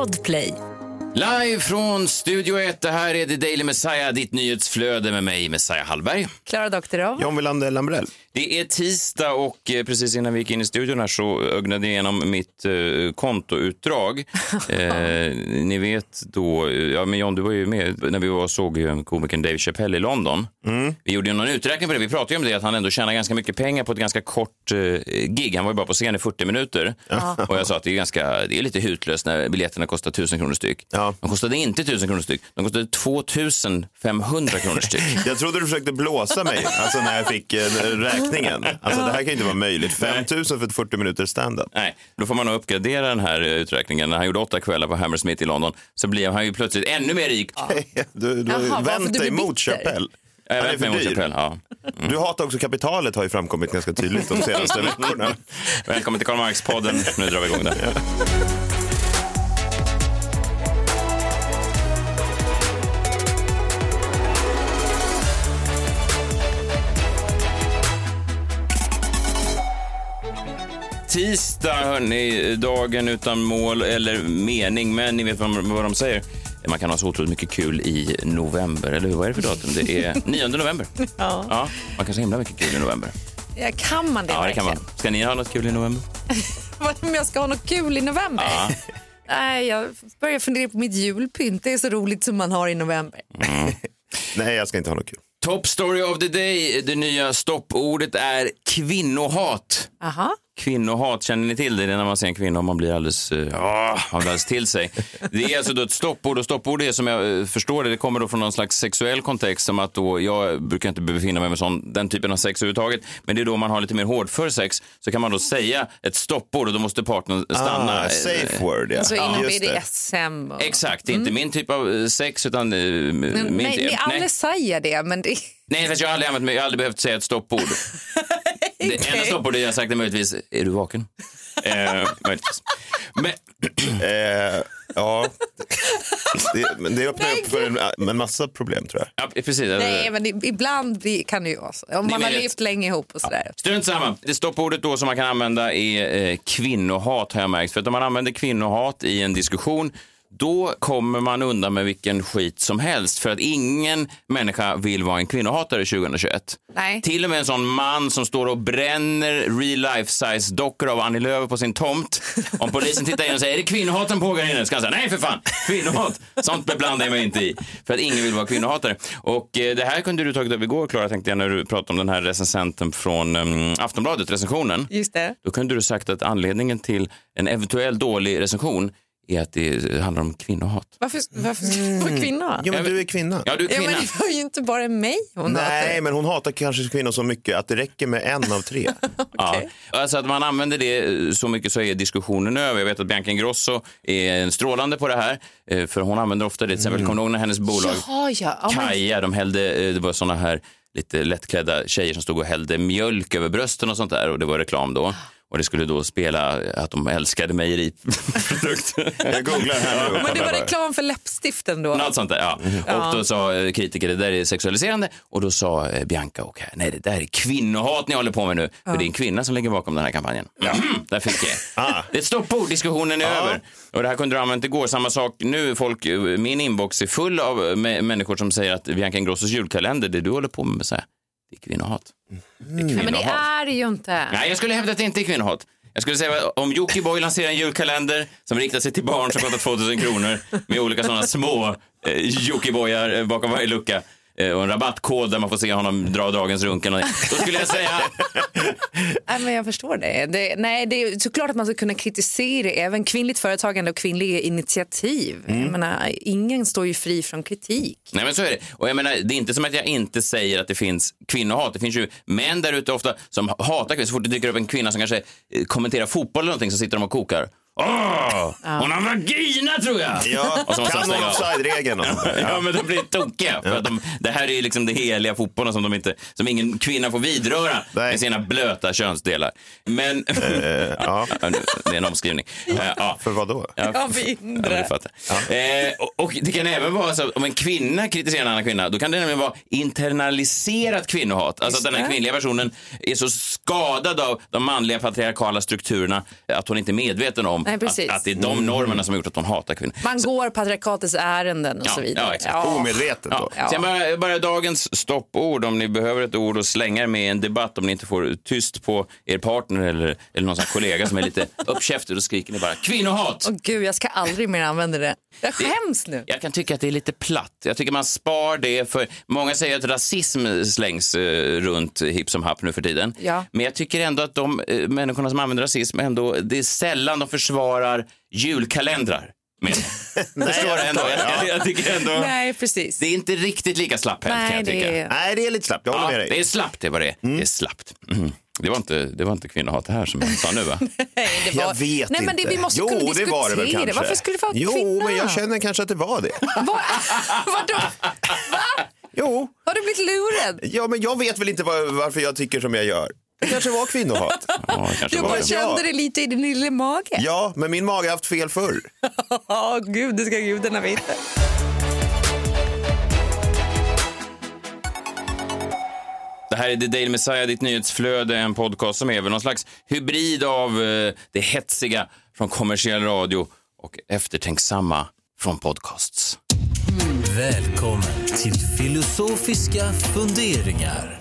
Podplay. Live från Studio 1, det här är The Daily Messiah, ditt nyhetsflöde med mig, Messiah Hallberg. Klara Doktorov. John Wilander Lambrell. Det är tisdag och eh, precis innan vi gick in i studion här så ögnade jag igenom mitt eh, kontoutdrag. eh, ni vet då, ja men John du var ju med när vi var såg eh, komikern Dave Chappelle i London. Vi gjorde ju någon uträkning på det, vi pratade ju om det att han ändå tjänar ganska mycket pengar på ett ganska kort eh, gig. Han var ju bara på scen i 40 minuter. Och jag sa att det är, ganska, det är lite hutlöst när biljetterna kostar 1000 kronor styck. Ja. De kostade inte 1000 kronor styck, de kostade 2500 kronor styck. Jag trodde du försökte blåsa mig alltså när jag fick eh, räkningen. Alltså det här kan ju inte vara möjligt. 5 000 för ett 40 minuters standup. Nej, då får man nog uppgradera den här eh, uträkningen. När han gjorde åtta kvällar på Hammersmith i London så blev han ju plötsligt ännu mer rik. Du, du Jaha, varför vänt du dig blir mot bitter? Chappelle. Jag Han är för dyr. Chappelle, ja. Du hatar också kapitalet har ju framkommit ganska tydligt de senaste veckorna. Välkommen till Karl Marx-podden. Nu drar vi igång den. Tisdag, hörni, dagen utan mål eller mening, men ni vet vad, vad de säger. Man kan ha så otroligt mycket kul i november, eller hur? Vad är det för datum? Det är 9 november. Ja. Ja, man kan så himla mycket kul i november. Ja, kan man det Ja, det kan man. Ska ni ha något kul i november? Vad Om jag ska ha något kul i november? Ja. Nej, jag börjar fundera på mitt julpynt. Det är så roligt som man har i november. Nej, jag ska inte ha något kul. Top story of the day. Det nya stoppordet är kvinnohat. Aha. Kvinnohat, känner ni till det? Det är när man ser en kvinna och man blir alldeles, uh, man blir alldeles till sig. Det är alltså då ett stoppord och stoppord är som jag eh, förstår det, det kommer då från någon slags sexuell kontext som att då, jag brukar inte befinna mig med sån, den typen av sex överhuvudtaget, men det är då man har lite mer hårdför sex så kan man då säga ett stoppord och då måste partnern stanna. Ah, safe word, ja. Alltså inom. BDSM. Och... Exakt, det är inte min typ av eh, sex utan... Men, min nej, typ- ni alla säger det, men det... Nej, jag har aldrig, använt jag har aldrig behövt säga ett stoppord. Det enda stoppordet jag sagt är möjligtvis, är du vaken? Eh, möjligtvis. Men, Eh, ja, det, men det öppnar upp för en, en massa problem tror jag. ja, precis. Nej, men ibland kan det ju vara så. Om man har levt länge ihop och sådär. Strunt samma. Det stoppordet då som man kan använda är eh, kvinnohat har jag märkt. För att om man använder kvinnohat i en diskussion då kommer man undan med vilken skit som helst. För att ingen människa vill vara en kvinnohatare 2021. Nej. Till och med en sån man som står och bränner real life size dockor av Annie Lööf på sin tomt. Om polisen tittar in och säger är det kvinnohat som pågår inne? Ska han säga nej för fan, kvinnohat. Sånt beblandar jag mig inte i. För att ingen vill vara kvinnohatare. Och eh, det här kunde du tagit upp igår Klara tänkte jag när du pratade om den här recensenten från um, Aftonbladet, recensionen. Just det. Då kunde du sagt att anledningen till en eventuell dålig recension är att det handlar om kvinnohat. Varför, varför ska det vara kvinna? Jo, men du är kvinna. Ja, du är Ja, kvinna. men det var ju inte bara mig hon Nej, hatade. men hon hatar kanske kvinnor så mycket att det räcker med en av tre. Ja. Alltså att man använder det så mycket så är diskussionen över. Jag vet att Bianca Ingrosso är en strålande på det här. eh, För hon använder ofta det. Till exempel, kommer du ihåg när hennes bolag Jaha, ja. ja men, Kaja, de hällde, eh, det var såna här lite lättklädda tjejer som stod och hällde mjölk över brösten och sånt där och det var reklam då. Och det skulle då spela att de älskade mejeriprodukter. Jag googlar här nu. men det var reklam för läppstiften då. Något sånt där, ja. Och då sa kritiker det där är sexualiserande och då sa eh, Bianca och nej det där är kvinnohat ni håller på med nu. För det är en kvinna som ligger bakom den här kampanjen. Ja, där fick jag. Ah. Det är ett stoppord, diskussionen är över. Och det här kunde du använt igår. Samma sak nu, folk, eh, min inbox är full av mä- människor som säger att Bianca Ingrossos julkalender, det du håller på med, så här, det är kvinnohat. Det är Ja, men det kvinnohat. är det ju inte. Nej, jag skulle hävda att det inte är kvinnohat. Jag skulle säga att om Jockiboi lanserar en julkalender som riktar sig till barn som kostar 2000 kronor med olika sådana små eh, Jockiboiar eh, bakom varje lucka och en rabattkod där man får se honom dra dagens runken. och. Då skulle jag säga, Nej, men jag förstår det. det. Nej, det är såklart att man ska kunna kritisera även kvinnligt företagande och kvinnliga initiativ. Mm. Jag menar, ingen står ju fri från kritik. nej men så är det. Och jag menar, det är inte som att jag inte säger att det finns kvinnohat. Det finns ju män där ute ofta som hatar kvinnor. Så fort det dyker upp en kvinna som kanske eh, kommenterar fotboll eller någonting så sitter de och kokar. Åh, hon har vagina tror jag! Ja, Och så måste kan stänga av. offside-regeln och sånt där. Ja, men de blir tokiga. För att de, det här är ju liksom det heliga fotbollen som, de inte, som ingen kvinna får vidröra Nej. med sina blöta könsdelar. Men... ja. Ja, nu- det är en omskrivning. Eh, ja. För vad då? Ja, ja, mindre. men du fattar. Eh, och, och det kan även vara så att om en kvinna kritiserar en annan kvinna, då kan det nämligen vara internaliserat kvinnohat. Alltså att den här kvinnliga personen är så skadad av de manliga patriarkala strukturerna att hon inte är medveten om Nej, precis. Att, att det är de normerna som har gjort att hon hatar kvinnor. Man går patriarkatets ärenden och Ja, så vidare. ja, exakt. Omedvetet då. Ja. Sen bara, bara dagens stoppord, om ni behöver ett ord att slänga er med i en debatt, om ni inte får tyst på er partner eller, eller någon kollega som är lite uppkäftig, då skriker ni bara kvinnohat. Åh gud, jag ska aldrig mer använda det. Jag skäms nu. Jag kan tycka att det är lite platt. Jag tycker man spar det för många säger att rasism slängs eh, runt hipp som happ nu för tiden. Ja. Men jag tycker ändå att de eh, människorna som använder rasism ändå, det är sällan de försvarar julkalendrar. Med. Förstår du ändå? Jag, jag, jag tycker ändå... Nej, precis. Det är inte riktigt lika slapphänt kan Nej, jag tycka. det är... Nej, det är lite slappt. Jag håller Ja, med dig. det är slappt, det var det. Det är slappt. Mm. Det var inte, det var inte kvinnohat det här som jag sa nu va? Nej, det var... Jag vet Nej, men det, vi måste jo, kunna det var det väl kanske. Varför skulle det vara Jo, kvinna? men jag känner kanske att det var det. Va? Vadå? Va? Jo, Har du blivit lurad? ja, men jag vet väl inte var, varför jag tycker som jag gör. Det kanske var kvinnohat. Ja, kanske Du var bara det. kände det lite i din lilla mage. Ja, men min mage har haft fel förr. Åh gud, det ska gudarna veta. Det här är The Daily Messiah, ditt nyhetsflöde, en podcast som är väl någon slags hybrid av eh, det hetsiga från kommersiell radio och eftertänksamma från podcasts. Välkommen till filosofiska funderingar.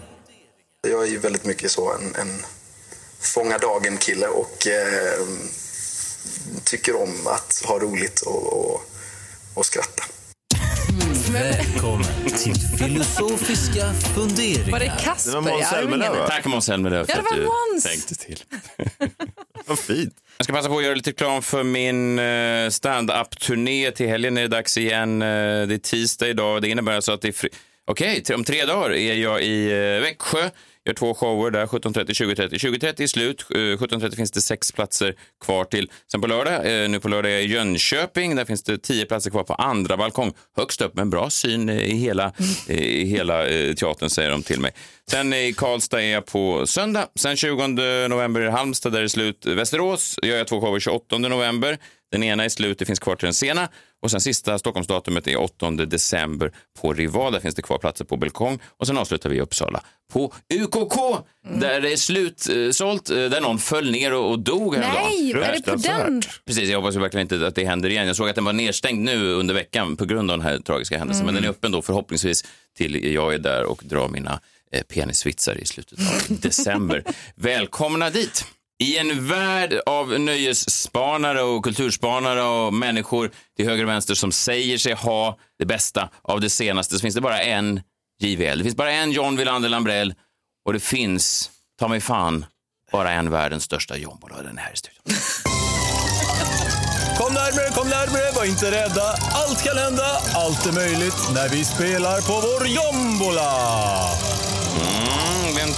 Jag är ju väldigt mycket så en, en fånga dagen-kille och eh, tycker om att ha roligt och, och, och skratta. Välkommen till filosofiska funderingar. Var det Det var Kasper Måns Zelmerlöw? Tack Måns Zelmerlöw för Ja, att var du Måns. tänkte till. Vad fint. Jag ska passa på att göra lite reklam för min eh, stand-up-turné. Till helgen är det dags igen. Eh, Det är tisdag idag. Det innebär alltså att det är fri... Okej, t- om tre dagar är jag i eh, Växjö. Gör två shower där, 17.30, 20.30. 20.30 är slut. Eh, 17.30 finns det sex platser kvar till. Sen på lördag, eh, nu på lördag är jag i Jönköping. Där finns det tio platser kvar på andra balkong. Högst upp, men bra syn i hela, i hela eh, teatern säger de till mig. Sen i Karlstad är jag på söndag. Sen 20 november är Halmstad, där är det slut. Västerås gör jag två shower 28 november. Den ena är slut, det finns kvar till den sena. Och sen sista Stockholmsdatumet är 8 december på Rival. Där finns det kvar platser på balkong. Och sen avslutar vi i Uppsala på UKK där det är slutsålt. eh, Där någon föll ner och, och dog häromdagen. Nej, är det på den? Precis, jag hoppas verkligen inte att det händer igen. Jag såg att den var nedstängd nu under veckan på grund av den här tragiska händelsen. Men den är öppen då förhoppningsvis till jag är där och drar mina eh, penisvitsar i slutet av december. Välkomna dit! I en värld av nöjesspanare och kulturspanare och människor till höger och vänster som säger sig ha det bästa av det senaste så finns det bara en JVL. Det finns bara en John Wilander Lambrell och det finns, ta mig fan, bara en världens största jombola den är här studion. Kom närmare, kom närmare, var inte rädda. Allt kan hända, allt är möjligt när vi spelar på vår jombola. Mm,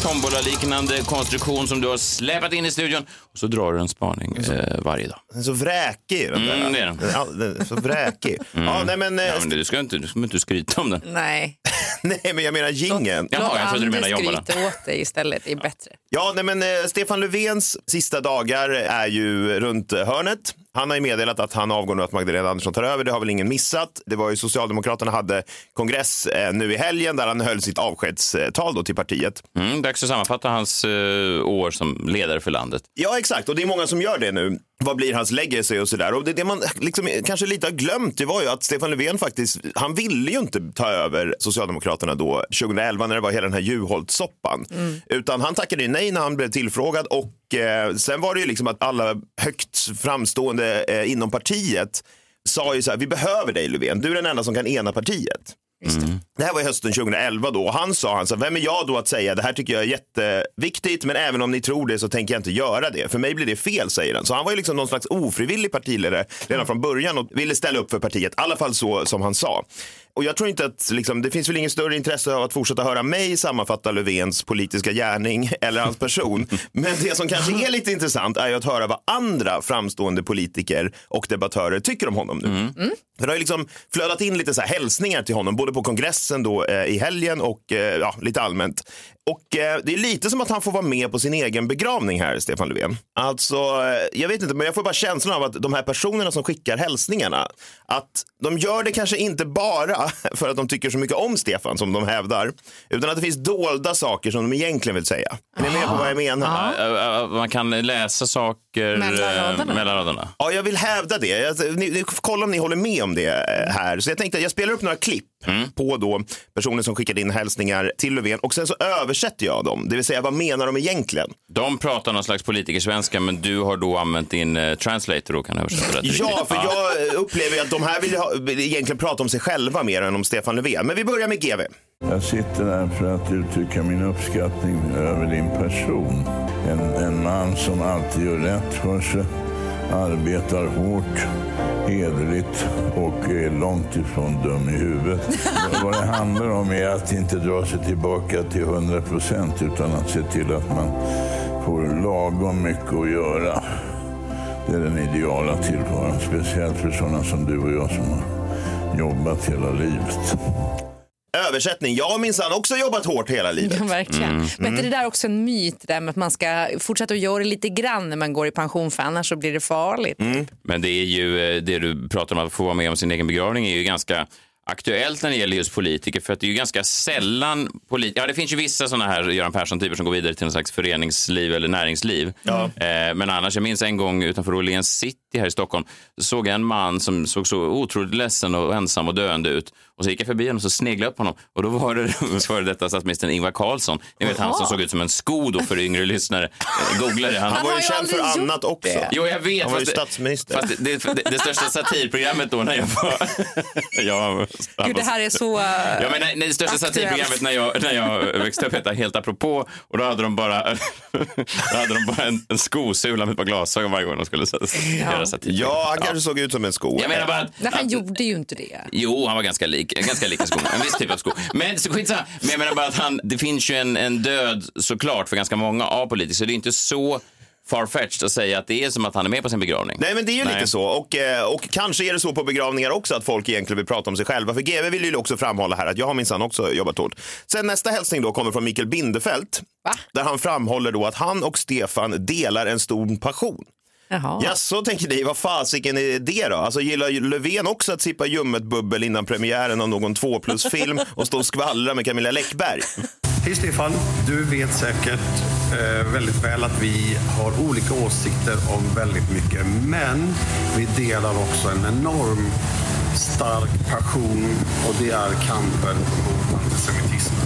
tombola-liknande konstruktion som du har släpat in i studion och så drar du en spaning eh, varje dag. Den är så vräkig. Den där. Mm, det är den. Ja, den är så vräkig. Ja, nej, men, eh, Ja, men du ska inte, du ska inte skryta om den. Nej. nej, men jag menar jingeln. Jaha, jag trodde du menade jobbarna. skryta åt dig istället. Det är bättre. Ja, nej, men eh, Stefan Löfvens sista dagar är ju runt hörnet. Han har ju meddelat att han avgår nu, att Magdalena Andersson tar över. Det har väl ingen missat. Det var ju Socialdemokraterna hade kongress eh, nu i helgen där han höll sitt avskedstal då till partiet. Mm, dags att sammanfatta hans eh, år som ledare för landet. Ja, exakt. Och det är många som gör det nu. Vad blir hans legacy och sådär. Och det, det man liksom kanske lite har glömt det var ju att Stefan Löfven faktiskt, han ville ju inte ta över Socialdemokraterna då 2011 när det var hela den här Juholt-soppan. Utan han tackade ju nej när han blev tillfrågad och eh, sen var det ju liksom att alla högt framstående eh, inom partiet sa ju så här, vi behöver dig Löfven, du är den enda som kan ena partiet. Det här var hösten 2011 då och han sa, han sa, vem är jag då att säga det här tycker jag är jätteviktigt men även om ni tror det så tänker jag inte göra det. För mig blir det fel säger han. Så han var ju liksom någon slags ofrivillig partiledare redan från början och ville ställa upp för partiet. I alla fall så som han sa. Och jag tror inte att liksom, det finns väl inget större intresse av att fortsätta höra mig sammanfatta Löfvens politiska gärning eller hans person. Men det som kanske är lite intressant är ju att höra vad andra framstående politiker och debattörer tycker om honom nu. För det har ju liksom flödat in lite så här hälsningar till honom, både på kongressen då eh, i helgen och eh, ja, lite allmänt. Och eh, det är lite som att han får vara med på sin egen begravning här, Stefan Löfven. Alltså, eh, jag vet inte, men jag får bara känslan av att de här personerna som skickar hälsningarna, att de gör det kanske inte bara för att de tycker så mycket om Stefan som de hävdar, utan att det finns dolda saker som de egentligen vill säga. Är ni med på vad jag menar? Ä- Man kan läsa saker Mellan eh, raderna. mellan raderna. Ja, jag vill hävda det. Jag, ni, ni, kolla om ni håller med om det eh, här. Så jag tänkte att jag spelar upp några klipp på då personer som skickade in hälsningar till Löfven och sen så översätter jag dem. Det vill säga, vad menar de egentligen? De pratar någon slags politikersvenska, men du har då använt din eh, translator och kan översätta det Ja, för jag eh, upplever att de här vill, ha, vill egentligen prata om sig själva mer än om Stefan Löfven. Men vi börjar med GV. Jag sitter här för att uttrycka min uppskattning över din person. En, en man som alltid gör rätt för sig, arbetar hårt, hederligt och är långt ifrån dum i huvudet. Vad det handlar om är att inte dra sig tillbaka till 100 procent utan att se till att man får lagom mycket att göra. Det är den ideala tillvaron, speciellt för sådana som du och jag som har jobbat hela livet. Översättning. Jag har minsann också jobbat hårt hela livet. Ja, verkligen. Men är det där också en myt där med att man ska fortsätta att göra det lite grann när man går i pension för annars så blir det farligt. Men det är ju eh, det du pratar om att få vara med om sin egen begravning är ju ganska aktuellt när det gäller just politiker för att det är ju ganska sällan politiker, ja det finns ju vissa sådana här Göran Persson-typer som går vidare till någon slags föreningsliv eller näringsliv. Eh, men annars, jag minns en gång utanför Åhléns city här i Stockholm, så såg jag en man som såg så otroligt ledsen och ensam och döende ut. Och så gick jag förbi honom och så sneglade jag upp på honom och då var det före detta statsministern Ingvar Carlsson. Ni vet han som såg ut som en sko då för yngre lyssnare. Eh, Googla det. Han, Han var ju känd för annat också. det. Jo, jag vet. Han var ju statsminister. Fast det, det, det, det största satirprogrammet då när jag var... ja, Gud, det här är så... uh, Ja, men nej, nej, det största satirprogrammet när jag, när jag växte upp hette Helt apropå och då hade de bara, då hade de bara en, en skosula med ett par glasögon varje gång de skulle göra satir. Ja, han kanske såg ut som en sko. Jag menar bara att, Nej, han att- gjorde ju inte det. Jo, han var ganska lik, ganska lik en sko. En viss typ av sko. Men så skitsamma. Men jag menar bara att han, det finns ju en, en död såklart för ganska många av politiker. Så det är inte så farfetched att säga att det är som att han är med på sin begravning. Nej, men det är ju Nej. lite så. Och, eh, och kanske är det så på begravningar också att folk egentligen vill prata om sig själva. För GV vill ju också framhålla här att jag har minsann också jobbat hårt. Sen nästa hälsning då kommer från Mikael Bindefeld. Va? Där han framhåller då att han och Stefan delar en stor passion. Jaha. Ja, så tänker ni, vad fasiken är det då? Alltså gillar Löfven också att sippa ljummet bubbel innan premiären av någon 2 plus-film och stå och skvallra med Camilla Läckberg? Hej Stefan, du vet säkert Eh, väldigt väl att vi har olika åsikter om väldigt mycket. Men vi delar också en enorm stark passion och det är kampen mot antisemitismen.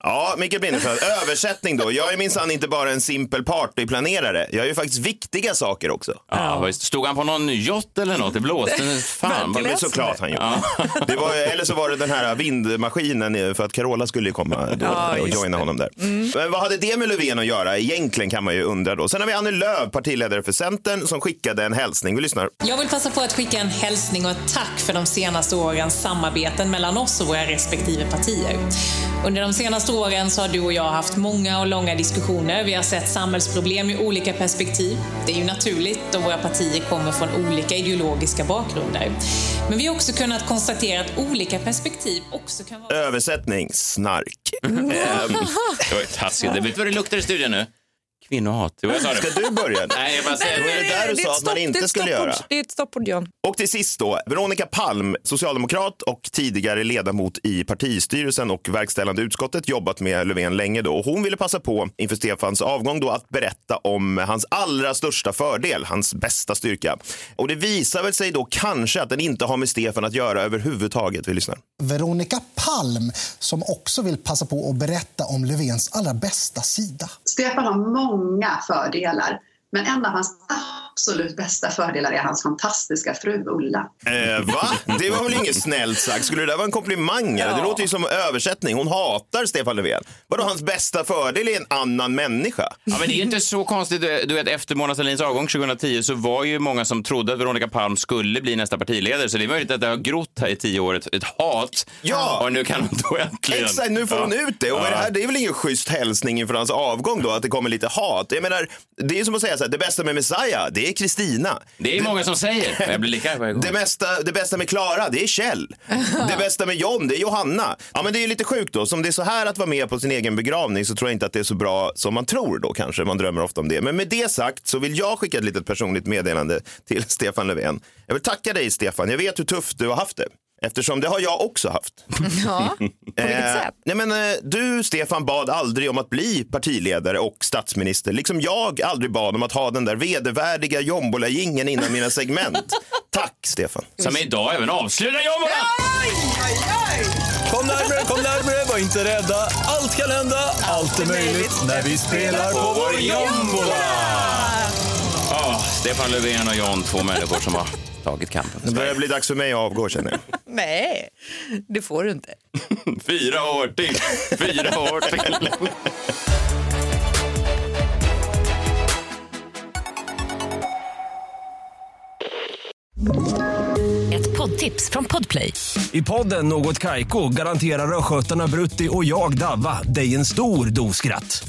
Ja, Mikael Bindefeld, översättning då. Jag är minsann inte bara en simpel partyplanerare. Jag är ju faktiskt viktiga saker också. Ja, visst. Stod han på någon yacht eller något? Det blåste. Fan, Det vad är såklart han gjorde. Det var, eller så var det den här vindmaskinen för att Carola skulle komma då Ja, och joina honom där. Men vad hade det med Löfven att göra? Egentligen kan man ju undra då. Sen har vi Annie Lööf, partiledare för Centern, som skickade en hälsning. Vi lyssnar. Jag vill passa på att skicka en hälsning och ett tack för de senaste årens samarbeten mellan oss och våra respektive partier. Under de senaste åren så har du och jag haft många och långa diskussioner. Vi har sett samhällsproblem i olika perspektiv. Det är ju naturligt då våra partier kommer från olika ideologiska bakgrunder. Men vi har också kunnat konstatera att olika perspektiv också kan vara... Översättning, snark. Det var ju taskigt. Vet du vad det luktar i studion nu? Kvinnohat. Jo, jag sa det. Ska du börja? Nej, jag bara säger är det där du sa att man inte det skulle göra? Det är ett stoppord, John. Och till sist då, Veronica Palm, socialdemokrat och tidigare ledamot i partistyrelsen och verkställande utskottet, jobbat med Löfven länge då. Och hon ville passa på inför Stefans avgång då att berätta om hans allra största fördel, hans bästa styrka. Och det visar väl sig då kanske att den inte har med Stefan att göra överhuvudtaget. Vi lyssnar. Veronica Palm som också vill passa på att berätta om Löfvens allra bästa sida. Stefan har många många fördelar men en av hans absolut bästa fördelar är hans fantastiska fru Ulla. Eh, va? Det var väl inget snällt sagt? Skulle det där vara en komplimang? eller? Det låter ju som översättning. Hon hatar Stefan Löfven. Vadå, hans bästa fördel är en annan människa? Ja, men det är inte så konstigt. Du vet, efter Mona Sahlins avgång 2010 så var ju många som trodde att Veronica Palm skulle bli nästa partiledare. Så det är möjligt att det har grott här i tio år ett, ett hat. Ja. Och nu kan hon då äntligen... Exakt, nu får hon ut det. Och Ja. det, här, det är väl ingen schysst hälsning inför hans avgång då, att det kommer lite hat. Jag menar, det är som att säga så här, det bästa med Messiah, det är Kristina. Det är många som säger. Jag blir lika arg varje gång. Det, mesta, det bästa med Klara, det är Kjell. Det bästa med John, det är Johanna. Ja, men det är lite sjukt då. Som det är så här att vara med på sin egen begravning så tror jag inte att det är så bra som man tror då kanske. Man drömmer ofta om det. Men med det sagt så vill jag skicka ett litet personligt meddelande till Stefan Löfven. Jag vill tacka dig Stefan. Jag vet hur tufft du har haft det. Eftersom det har jag också haft. Ja, på vilket Eh, sätt? nej men, eh, du, Stefan, bad aldrig om att bli partiledare och statsminister. Liksom jag aldrig bad om att ha den där vedervärdiga jombola-jingeln innan mina segment. Tack, Stefan. Som idag även avslutar jobben. Kom närmre, kom närmre, var inte rädda. Allt kan hända, allt är möjligt när vi spelar på vår jombola. Stefan Löfven och John, två människor som har tagit kampen Det börjar bli dags för mig att avgå känner jag. Nej, det får du inte. Fyra år till. Fyra år till. Ett poddtips från Podplay. I podden Något Kaiko garanterar östgötarna Brutti och jag, Davva, dig en stor dos skratt.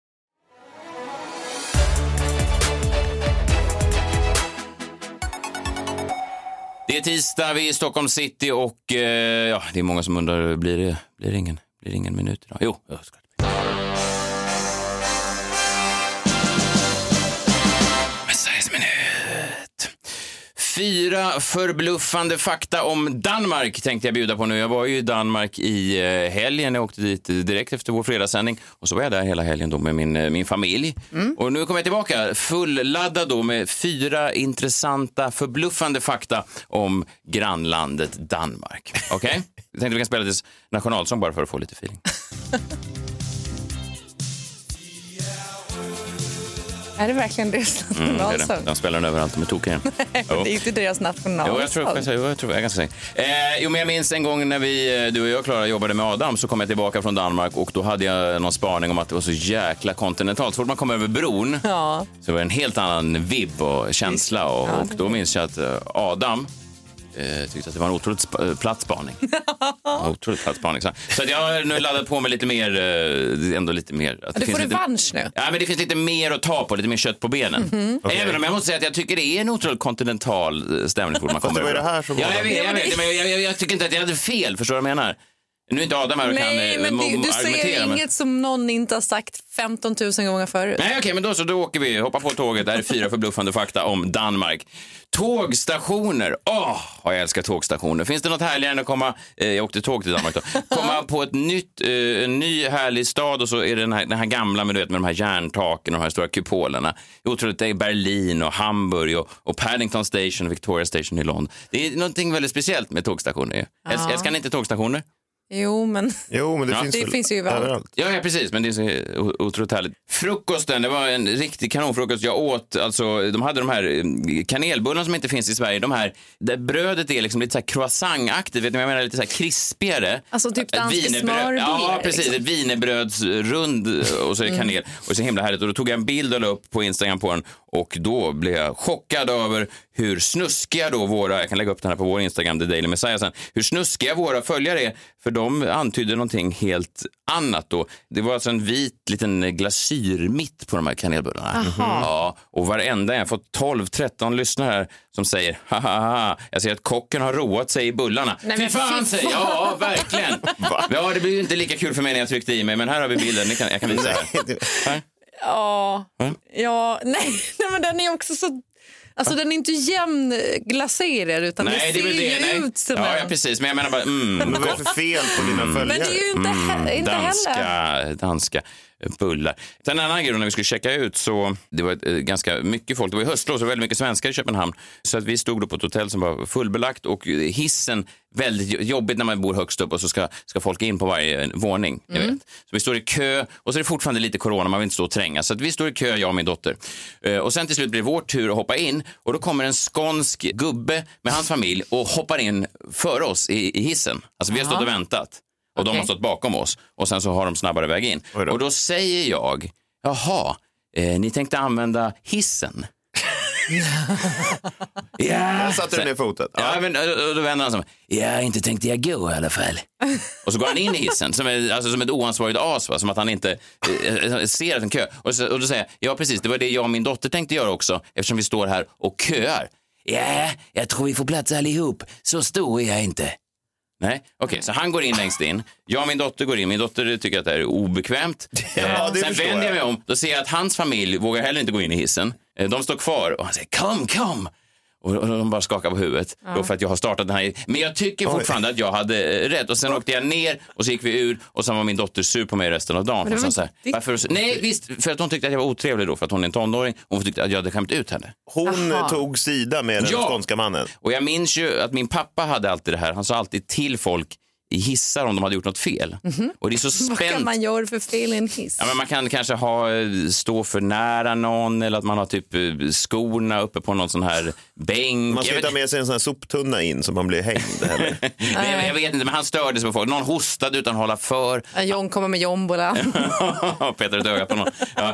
Det är tisdag, vi är i Stockholm city och eh, ja, det är många som undrar, blir det, blir det, ingen, blir det ingen minut idag? Jo, jag ska. Fyra förbluffande fakta om Danmark tänkte jag bjuda på nu. Jag var ju i Danmark i eh, helgen. Jag åkte dit direkt efter vår fredagssändning och så var jag där hela helgen då med min, eh, min familj. Och nu kommer jag tillbaka fulladdad då med fyra intressanta, förbluffande fakta om grannlandet Danmark. Okej? Jag tänkte vi kan spela lite nationalsång bara för att få lite feeling. Är det verkligen deras Mm, nationalsång? De spelar den överallt, de är tokiga. Jo. det är inte deras nationalsång. Jo, jag tror, jag, jag, tror, jag är ganska säker. Eh, jo, men jag minns en gång när vi, eh, du och jag, Klara, jobbade med Adam så kom jag tillbaka från Danmark och då hade jag någon spaning om att det var så jäkla kontinentalt. Så fort man kom över bron Ja. så var det en helt annan vibb och känsla och, Ja, och då minns jag att eh, Adam eh, tyckte att det var en otroligt sp- eh, platt spaning. Otroligt platt spaning. Så, så att jag har nu laddat på med lite mer, eh, ändå lite mer. Att det Du finns får lite, revansch nu. Ja, men det finns lite mer att ta på, lite mer kött på benen. Mhm. Även om jag måste säga att jag tycker det är en otroligt kontinental eh, stämning. Man kommer det var ju det här som ja, jag vet, jag vet. Jag, jag, jag tycker inte att jag hade fel, förstår du vad jag menar? Nu är inte Adam här och kan Nej, eh, men du, du säger men- inget som någon inte har sagt 15 000 gånger förut. Nej, okej, men då så, då åker vi. Hoppa på tåget. Det här är fyra förbluffande fakta om Danmark. Tågstationer. Åh, vad jag älskar tågstationer. Finns det något härligare än att komma, eh, jag åkte tåg till Danmark då, komma på ett nytt, eh, en ny härlig stad och så är det den här, den här gamla med, du vet, med de här järntaken och de här stora kupolerna. Otroligt, det är Berlin och Hamburg och, och Paddington Station och Victoria Station i London. Det är någonting väldigt speciellt med tågstationer. Ja. Älskar ni inte tågstationer? Jo, men Jo, men det Ja. finns det väl finns ju överallt. Ja, ja, precis. Men det är så otroligt härligt. Frukosten, det var en riktig kanonfrukost. Jag åt, alltså, de hade de här eh, kanelbullarna som inte finns i Sverige. De här, där brödet är liksom lite så här croissantaktigt, vet ni vad jag menar? Lite så här krispigare. Alltså typ dansk smörbullar, Ja, precis. liksom. Ett wienerbrödsrund och så är det Mm. kanel. Och så himla härligt. Och då tog jag en bild och la upp på Instagram på den och då blev jag chockad över hur snuskiga då våra, jag kan lägga upp den här på vår Instagram, The Daily Messiah sen, hur snuskiga våra följare är. För de antydde någonting helt annat då. Det var alltså en vit liten glasyr mitt på de här kanelbullarna. Aha. Ja, och varenda, har fått 12-13 lyssnare här som säger haha, jag ser att kocken har roat sig i bullarna. Nej, fy fan, säger jag. Ja, verkligen. Ja, det blir ju inte lika kul för mig när jag tryckte i mig, men här har vi bilden. Kan, jag kan visa här. Ja, Va? ja nej, nej, men den är också så... Alltså den är inte jämn glaserad utan Nej, det ser det. ju Nej. ut som Ja, en... ja, precis. Men jag menar bara, mm, Men vad är det för fel på dina följare? Men det är ju inte, he- inte danska, heller... danska bullar. Sen en annan grej när vi skulle checka ut så det var eh, ganska mycket folk. Det var höstlov så väldigt mycket svenskar i Köpenhamn. Så att vi stod då på ett hotell som var fullbelagt och hissen väldigt jobbigt när man bor högst upp och så ska, ska folk in på varje våning. ni Mm. Vet. Så vi står i kö och så är det fortfarande lite corona, man vill inte stå och tränga. Så att vi står i kö, jag och min dotter. Eh, Och sen till slut blir det vår tur att hoppa in och då kommer en skånsk gubbe med hans familj och hoppar in före oss i, i hissen. Alltså vi har stått och väntat. Och de Okej. har stått bakom oss och sen så har de snabbare väg in. Och då säger jag, jaha, eh, ni tänkte använda hissen? ja. Där satte du ner foten. Ja, men och- och då vänder han sig. Ja, inte tänkte jag gå i alla fall. Och så går han in i hissen som, är, alltså, som ett oansvarigt as, va? som att han inte eh, ser att en kö. Och, så, och då säger jag, ja precis, det var det jag och min dotter tänkte göra också eftersom vi står här och köar. Ja, jag tror vi får plats allihop. Så stor är jag inte. Nej, okej, så han går in längst in. Jag och min dotter går in. Min dotter tycker att det här är obekvämt. Ja, Eh, Sen vänder jag jag. mig om. Då ser jag att hans familj vågar heller inte gå in i hissen. Eh, De står kvar och han säger kom, kom. Och och de bara skakar på huvudet då för att jag har startat den här. Men jag tycker fortfarande att jag hade rätt. Och sen åkte jag ner och så gick vi ur och sen var min dotter sur på mig resten av dagen. Men det sa så här, inte varför? Nej, visst, för att hon tyckte att jag var otrevlig då för att hon är en tonåring. Hon tyckte att jag hade skämt ut henne. Hon eh, tog sida med den Ja. skånska mannen. Och jag minns ju att min pappa hade alltid det här. Han sa alltid till folk i hissar om de hade gjort något fel. Och det är så Vad kan spänt. man göra för fel i en hiss? Ja, men man kan kanske ha, eh, stå för nära någon eller att man har typ eh, skorna uppe på någon sån här bänk. Man ska inte ha med sig en sån här soptunna in så man blir hängd heller. men jag, vet inte, men han störde sig på folk. Någon hostade utan att hålla för. John kommer med jombola. Petar ett öga på någon. Ja.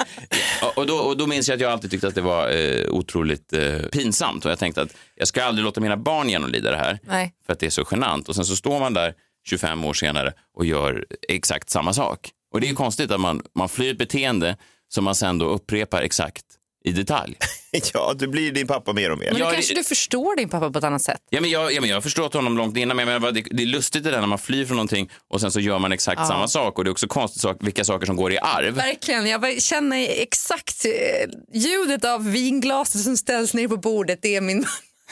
Och, då, och då minns jag att jag alltid tyckte att det var eh, otroligt eh, pinsamt. Och jag tänkte att jag ska aldrig låta mina barn genomlida det här. Nej. För att det är så genant. Och sen så står man där 25 år senare och gör exakt samma sak. Och det är ju konstigt att man, man flyr ett beteende som man sen då upprepar exakt i detalj. ja, du blir din pappa mer och mer. Men Ja, då det- kanske du förstår din pappa på ett annat sätt. Ja, men jag, ja, men jag har förstått honom långt innan, men menar, det, det är lustigt det där när man flyr från någonting och sen så gör man exakt Ja. samma sak. Och det är också konstigt sak, vilka saker som går i arv. Verkligen. Jag känner exakt eh, ljudet av vinglaset som ställs ner på bordet. Det är min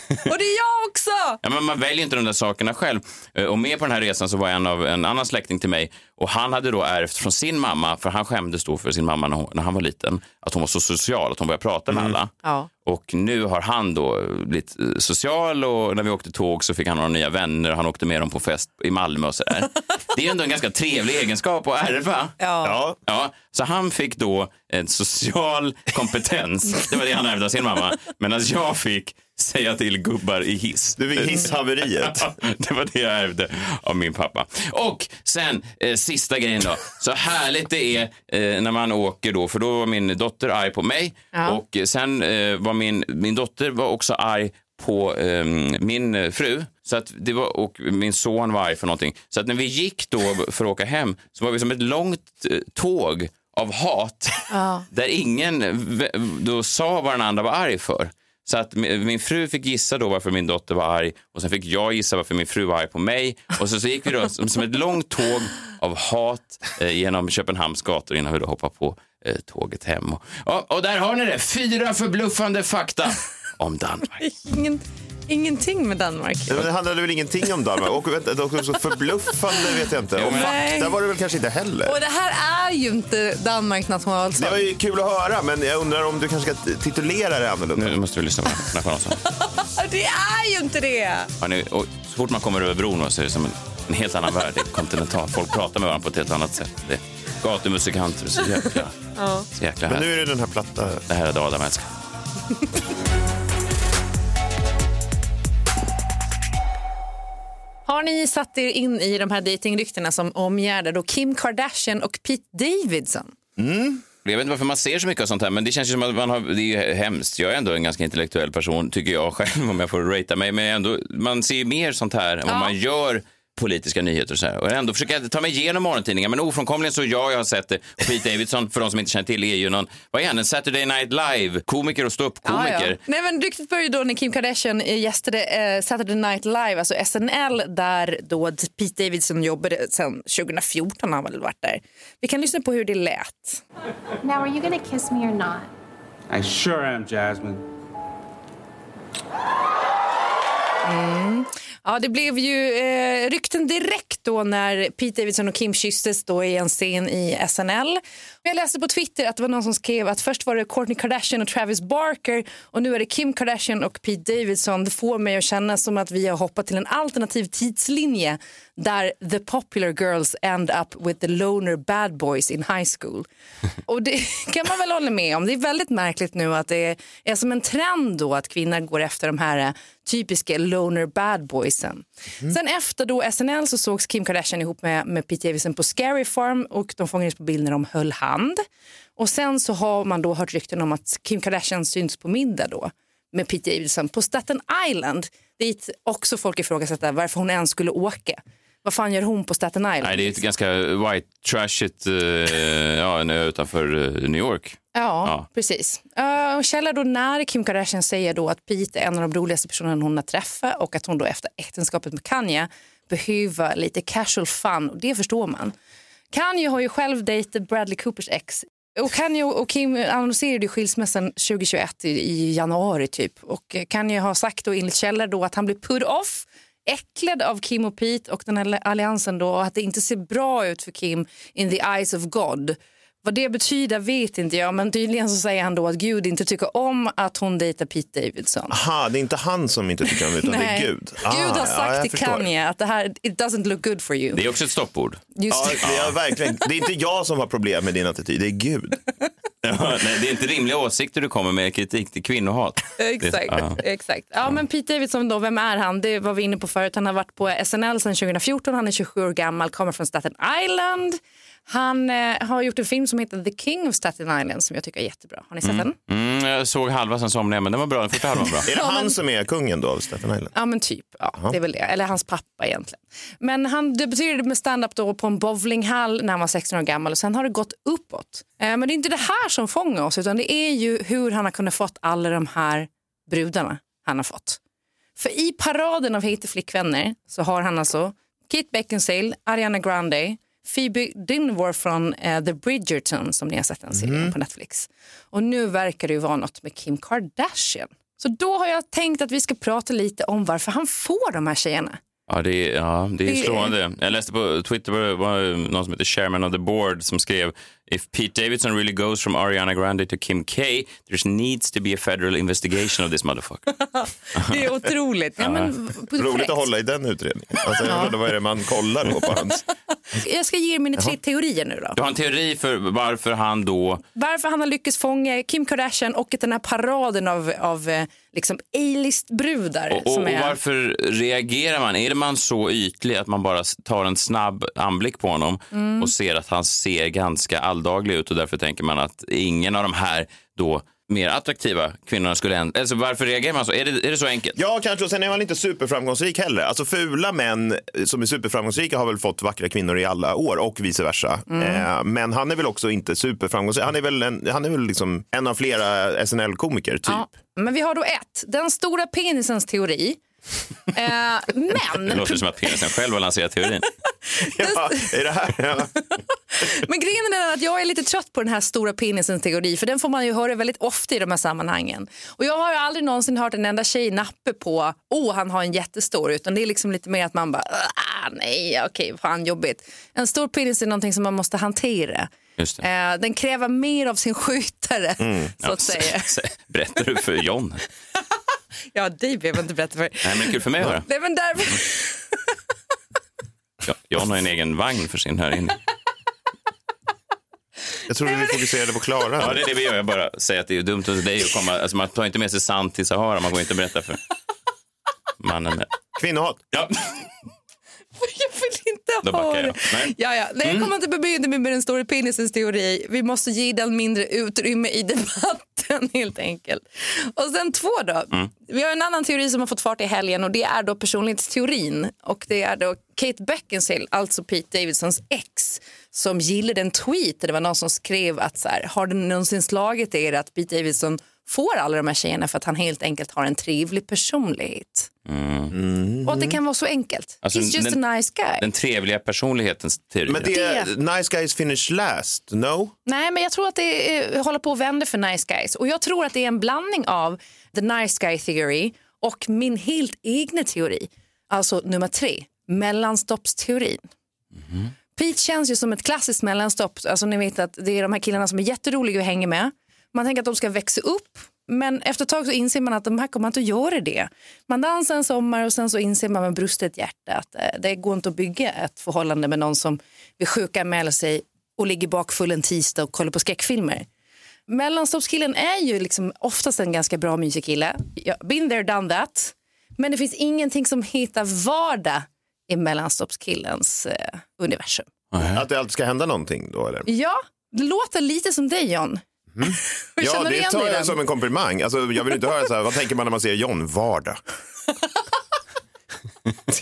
Och det är jag också! Ja, men man väljer inte de där sakerna själv. Eh, Och med på den här resan så var en av en annan släkting till mig och han hade då ärvt från sin mamma, för han skämdes då för sin mamma när, hon, när han var liten, att hon var så social, att hon började prata med alla. Ja. Och nu har han då blivit eh, social och när vi åkte tåg så fick han några nya vänner och han åkte med dem på fest i Malmö och sådär. Det är ju ändå en ganska trevlig egenskap att ärva. Ja. Ja, så han fick då en social kompetens. Det var det han ärvde av sin mamma. Medan jag fick säga till gubbar i hiss. Du fick hisshaveriet. Ja, det var det jag ärvde av min pappa. Och sen eh, sista grejen då. Så härligt det är eh, när man åker då, för då var min dotter arg på mig Ja. och sen eh, var min, min dotter var också arg på eh, min eh, fru. Så att det var, och min son var arg för någonting. Så att när vi gick då för att åka hem så var vi som ett långt eh, tåg av hat där ingen då sa vad den andra var arg för. Så att min fru fick gissa då varför min dotter var arg och sen fick jag gissa varför min fru var arg på mig. Och så, så gick vi då som, som ett långt tåg av hat eh, genom Köpenhamns gator innan vi då hoppade på eh, tåget hem. Och, och, och där har ni det, fyra förbluffande fakta om Danmark. Ingen, ingenting med Danmark. Ja, men Det handlade väl ingenting om Danmark? Och vänta, det var också förbluffande vet jag inte. Och Nej. fakta var det väl kanske inte heller. Och det här är ju inte Danmarks nationalsång. Det var ju kul att höra, men jag undrar om du kanske ska titulera det annorlunda. Nu måste vi lyssna på chansen. Det är ju inte det! Ja, nu, och så fort man kommer över bron så är det som en, en helt annan värld. Det är kontinentalt. Folk pratar med varandra på ett helt annat sätt. Det är gatumusikanter. Så jäkla, Ja. så jäkla Men nu är det den här platta. Det här är det Adam älskar. Har ni satt er in i de här dejtingryktena som omgärdar då Kim Kardashian och Pete Davidson? Jag vet inte varför man ser så mycket av sånt här, men det känns ju som att man har, det är ju hemskt. Jag är ändå en ganska intellektuell person, tycker jag själv, om jag får ratea mig. Men ändå, man ser ju mer sånt här än vad Ja. man gör politiska nyheter och så här. Och ändå försöker jag ta mig igenom morgontidningar, men ofrånkomligen så ja, jag har sett det. Och Pete Davidson, för de som inte känner till, är ju någon, vad är han, en Saturday Night Live-komiker och ståuppkomiker. Nej, men ryktet började då när Kim Kardashian eh, gästade eh, Saturday Night Live, alltså SNL, där då Pete Davidson jobbade sedan 2014 har han väl varit där. Vi kan lyssna på hur det lät. Now, are you gonna kiss me or not? I sure am, Jasmine. Mm. Ja, det blev ju eh, rykten direkt då när Pete Davidson och Kim kysstes då i en scen i SNL. Jag läste på Twitter att det var någon som skrev att först var det Kourtney Kardashian och Travis Barker och nu är det Kim Kardashian och Pete Davidson. Det får mig att känna som att vi har hoppat till en alternativ tidslinje där the popular girls end up with the loner bad boys in high school. Och det kan man väl hålla med om. Det är väldigt märkligt nu att det är som en trend då att kvinnor går efter de här eh, typiska loner bad boysen. Sen efter då SNL så sågs Kim Kardashian ihop med, med Pete Davidson på Scary Farm och de fångades på bild när de höll hand. Och sen så har man då hört rykten om att Kim Kardashian syns på middag då med Pete Davidson på Staten Island dit också folk ifrågasätter varför hon ens skulle åka. Vad fan gör hon på Staten Island? Nej, det är ett ganska white trashigt, eh, ja, en ö utanför eh, New York. Ja, Ja. precis. Uh, källa då när Kim Kardashian säger då att Pete är en av de roligaste personerna hon har träffat och att hon då efter äktenskapet med Kanye behöver lite casual fun. Och det förstår man. Kanye har ju själv dejtat Bradley Coopers ex. Och Kanye och Kim annonserade ju skilsmässan 2021 i, i januari typ. Och Kanye har sagt då enligt källor då att han blir put off äcklad av Kim och Pete och den här alliansen då och att det inte ser bra ut för Kim in the eyes of God. Vad det betyder vet inte jag, men tydligen så säger han då att Gud inte tycker om att hon dejtar Pete Davidson. Aha, det är inte han som inte tycker om det, utan det är Gud. Gud Ah, har ja, sagt jag till. Kanye att det här, it doesn't look good for you. Det är också ett stoppord. Just Ja, det, är verkligen, det är inte jag som har problem med din attityd, det är Gud. Ja, nej, det är inte rimliga åsikter du kommer med kritik till kvinnohat. Exakt. Ja. exakt. Ja, men Pete Davidson, då, vem är han? Det var vi inne på förut. Han har varit på SNL sedan 2014. Han är 27 år gammal, kommer från Staten Island. Han eh, har gjort en film som heter The King of Staten Island som jag tycker är jättebra. Har ni sett den? Mm, jag såg halva, sen somnade jag, men den var bra. Den första halvan var bra. Är det han som är kungen då av Staten Island? Ja, men typ. Ja, det är väl det. Eller hans pappa egentligen. Men han debuterade med stand-up då på en bowlinghall när han var 16 år gammal och sen har det gått uppåt. Eh, men det är inte det här som fångar oss utan det är ju hur han har kunnat fått alla de här brudarna han har fått. För i paraden av heta flickvänner så har han alltså Kate Beckinsale, Ariana Grande, Phoebe Dynevor från eh, The Bridgerton som ni har sett den serien på Netflix. Och nu verkar det ju vara något med Kim Kardashian. Så då har jag tänkt att vi ska prata lite om varför han får de här tjejerna. Ja, det är, ja, det är Det är- slående. Jag läste på Twitter, var det var någon som heter Chairman of the Board som skrev If Pete Davidson really goes from Ariana Grande to Kim K, there needs to be a federal investigation of this motherfucker. Det är otroligt. Ja, men, Roligt att hålla i den utredningen. Alltså, jag undrar, vad är det man kollar då på hans? Jag ska ge er mina tre Jaha. teorier nu då. Du har en teori för varför han då... Varför han har lyckats fånga Kim Kardashian och den här paraden av, av eh, liksom A-list-brudar. Och, och, som och är... varför reagerar man? Är det man så ytlig att man bara tar en snabb anblick på honom Mm. och ser att han ser ganska alldaglig ut och därför tänker man att ingen av de här då mer attraktiva kvinnorna skulle... än- Alltså varför reagerar man så? Är det, är det så enkelt? Ja, kanske. Och sen är man inte superframgångsrik heller. Alltså fula män som är superframgångsrika har väl fått vackra kvinnor i alla år och vice versa. Mm. Eh, men han är väl också inte superframgångsrik. Han är väl en, han är väl liksom en av flera SNL-komiker, typ. Ja, men vi har då ett, den stora penisens teori. Eh, men, Det låter som att penisen själv har lanserat teorin. Ja, är det här? Ja. men grejen är att jag är lite trött på den här stora penisens teori för den får man ju höra väldigt ofta i de här sammanhangen. Och jag har ju aldrig någonsin hört en enda tjej nappa på åh han har en jättestor utan det är liksom lite mer att man bara ah, nej okej fan jobbigt. En stor penis är någonting som man måste hantera. Just det. Eh, den kräver mer av sin skjutare Mm. så att Ja, säga. Berättar du för John? Ja, det behöver jag inte berätta för. Nej, men det är kul för mig att höra. Nej, men därför... Ja, John har en egen vagn för sin här inne. Jag trodde vi fokuserade på Klara. Ja, det är det vi gör. Jag bara säger att det är dumt av dig att komma. Alltså, man tar inte med sig sand till Sahara. Man går inte och berättar för mannen. Kvinnohat. Ja, Jag vill inte ha det. Nej. Ja, ja. Nej, jag kommer inte bebjuda mig med den stora penisens teori. Vi måste ge den mindre utrymme i debatten helt enkelt. Och sen två då. Mm. Vi har en annan teori som har fått fart i helgen och det är då personlighetsteorin. Och det är då Kate Beckinsale, alltså Pete Davidsons ex, som gillade en tweet där det var någon som skrev att så här, har det någonsin slagit er att Pete Davidson får alla de här tjejerna för att han helt enkelt har en trevlig personlighet. Och att det kan vara så enkelt. Alltså, He's just den- a nice guy. Den trevliga personlighetens teori. Men det är nice guys finish last, no? Nej, men jag tror att det är, håller på att vända för nice guys. Och jag tror att det är en blandning av the nice guy theory och min helt egna teori. Alltså nummer tre, mellanstoppsteorin. Pete känns ju som ett klassiskt mellanstopp. Alltså ni vet att det är de här killarna som är jätteroliga att hänga med. Man tänker att de ska växa upp Men efter ett tag så inser man att de här kommer inte att göra det. Man dansar en sommar och sen så inser man med brustet hjärta att eh, det går inte att bygga ett förhållande med någon som vill sjukanmäla sig och ligger bakfull en tisdag och kollar på skräckfilmer. Mellanstoppskillen är ju liksom oftast en ganska bra musikkille. Ja, been there, done that. Men det finns ingenting som hittar vardag i mellanstoppskillens eh, universum. Att det alltid ska hända någonting då eller? Ja, det låter lite som dig John. Hur Ja, det tar jag som en komplimang. Alltså, jag vill inte höra så här, vad tänker man när man ser John? Vardag.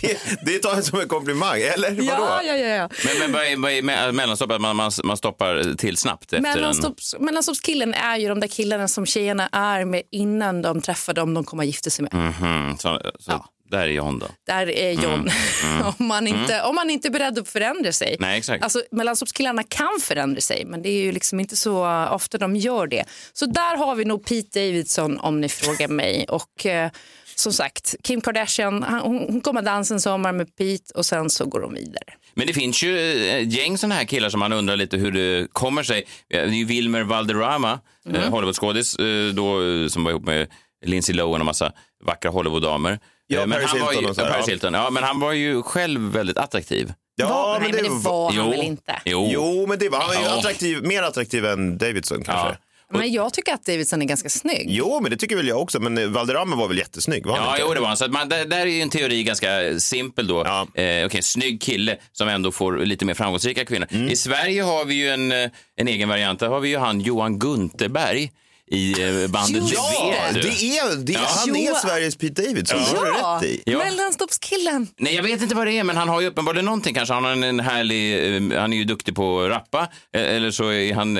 det, det tar jag som en komplimang, eller vadå? Ja, ja, ja. ja. Men, men vad är, vad är me- mellanstopp? Att man, man, man stoppar till snabbt efter en... Mellanstopps, mellanstoppskillen är ju de där killarna som tjejerna är med innan de träffar dem de kommer att gifta sig med. Mhm, så, så där är John då. Där är John. Mm, mm, om, man inte, mm. om man inte är beredd att förändra sig. Nej, exakt. Alltså, mellanstoppskillarna kan förändra sig men det är ju liksom inte så ofta de gör det. Så där har vi nog Pete Davidson om ni frågar mig. Och eh, som sagt, Kim Kardashian han, hon, hon kommer dansa en sommar med Pete och sen så går de vidare. Men det finns ju ett gäng sådana här killar som man undrar lite hur det kommer sig. Det är ju Wilmer Valderrama, Mm. eh, Hollywoodskådis, eh, då, eh, som var ihop med Lindsay Lohan och massa vackra Hollywooddamer. Ja, Eh, men Paris han var Hilton ju, och så här, Paris ja. Hilton. Ja, men han var ju själv väldigt attraktiv. Ja, Nej, men det var han väl inte? Jo. Jo, men det var han var ju Ja. attraktiv, mer attraktiv än Davidson kanske. Men jag tycker att Davidson är ganska snygg. Jo, men det tycker väl jag också. Men eh, Valderrama var väl jättesnygg? Var Ja, inte? jo, det var han. Så att man, där, där är ju en teori ganska simpel då. Eh, Okej, snygg kille som ändå får lite mer framgångsrika kvinnor. Mm. I Sverige har vi ju en, eh, en egen variant. Där har vi ju han Johan Gunterberg i eh, bandet Just vet. det är, det är, han är. Sveriges Pete Davidson. Det har du Ja, rätt i. Ja. mellanstoppskillen. Nej, jag vet inte vad det är, men han har ju uppenbarligen någonting. Kanske han har en, en härlig... eh, Han är ju duktig på att rappa. eh, Eller så är han...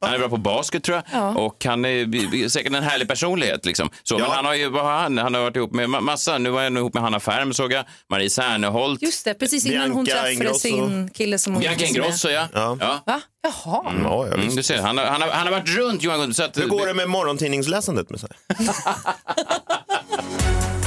Han är bra på basket, tror jag. Ja. Och han är säkert en härlig personlighet. Liksom. Så, Men han har ju... Vad har han? Han har varit ihop med ma- massa. Nu var han ihop med Hanna Färm, såg jag. Marie Serneholt. Just det, precis innan hon Bianca träffade Ingrosso. sin kille som hon Bianca sig med. Ingrosso, ja. ja. Va? Jaha. Mm, ja, Mm, du ser, han, har, han, har, han har varit runt Johan. Så att, Hur går det med morgontidningsläsandet? Med så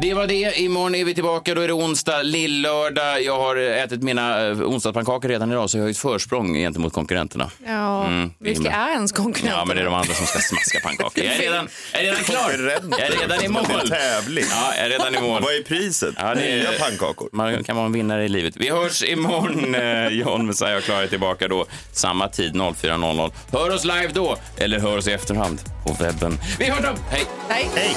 Det var det. Imorgon är vi tillbaka. Då är det onsdag, lillördag. Jag har ätit mina eh, onsdagspannkakor redan idag så jag har ju ett försprång gentemot konkurrenterna. Ja, Mm, vilka är ens konkurrenter? Ja, men det är de andra som ska smaska pannkakor. Jag är redan, jag är redan klar. Jag är redan i mål. Det är en tävling. Ja, jag är redan i mål. Vad är priset? Ja, det är- Nya pannkakor. Man kan vara en vinnare i livet. Vi hörs imorgon. eh, John Messiah och Klara är tillbaka då. Samma tid 04.00. Hör oss live då, eller hör oss i efterhand på webben. Vi hörs då. Hej! Hej. Hej.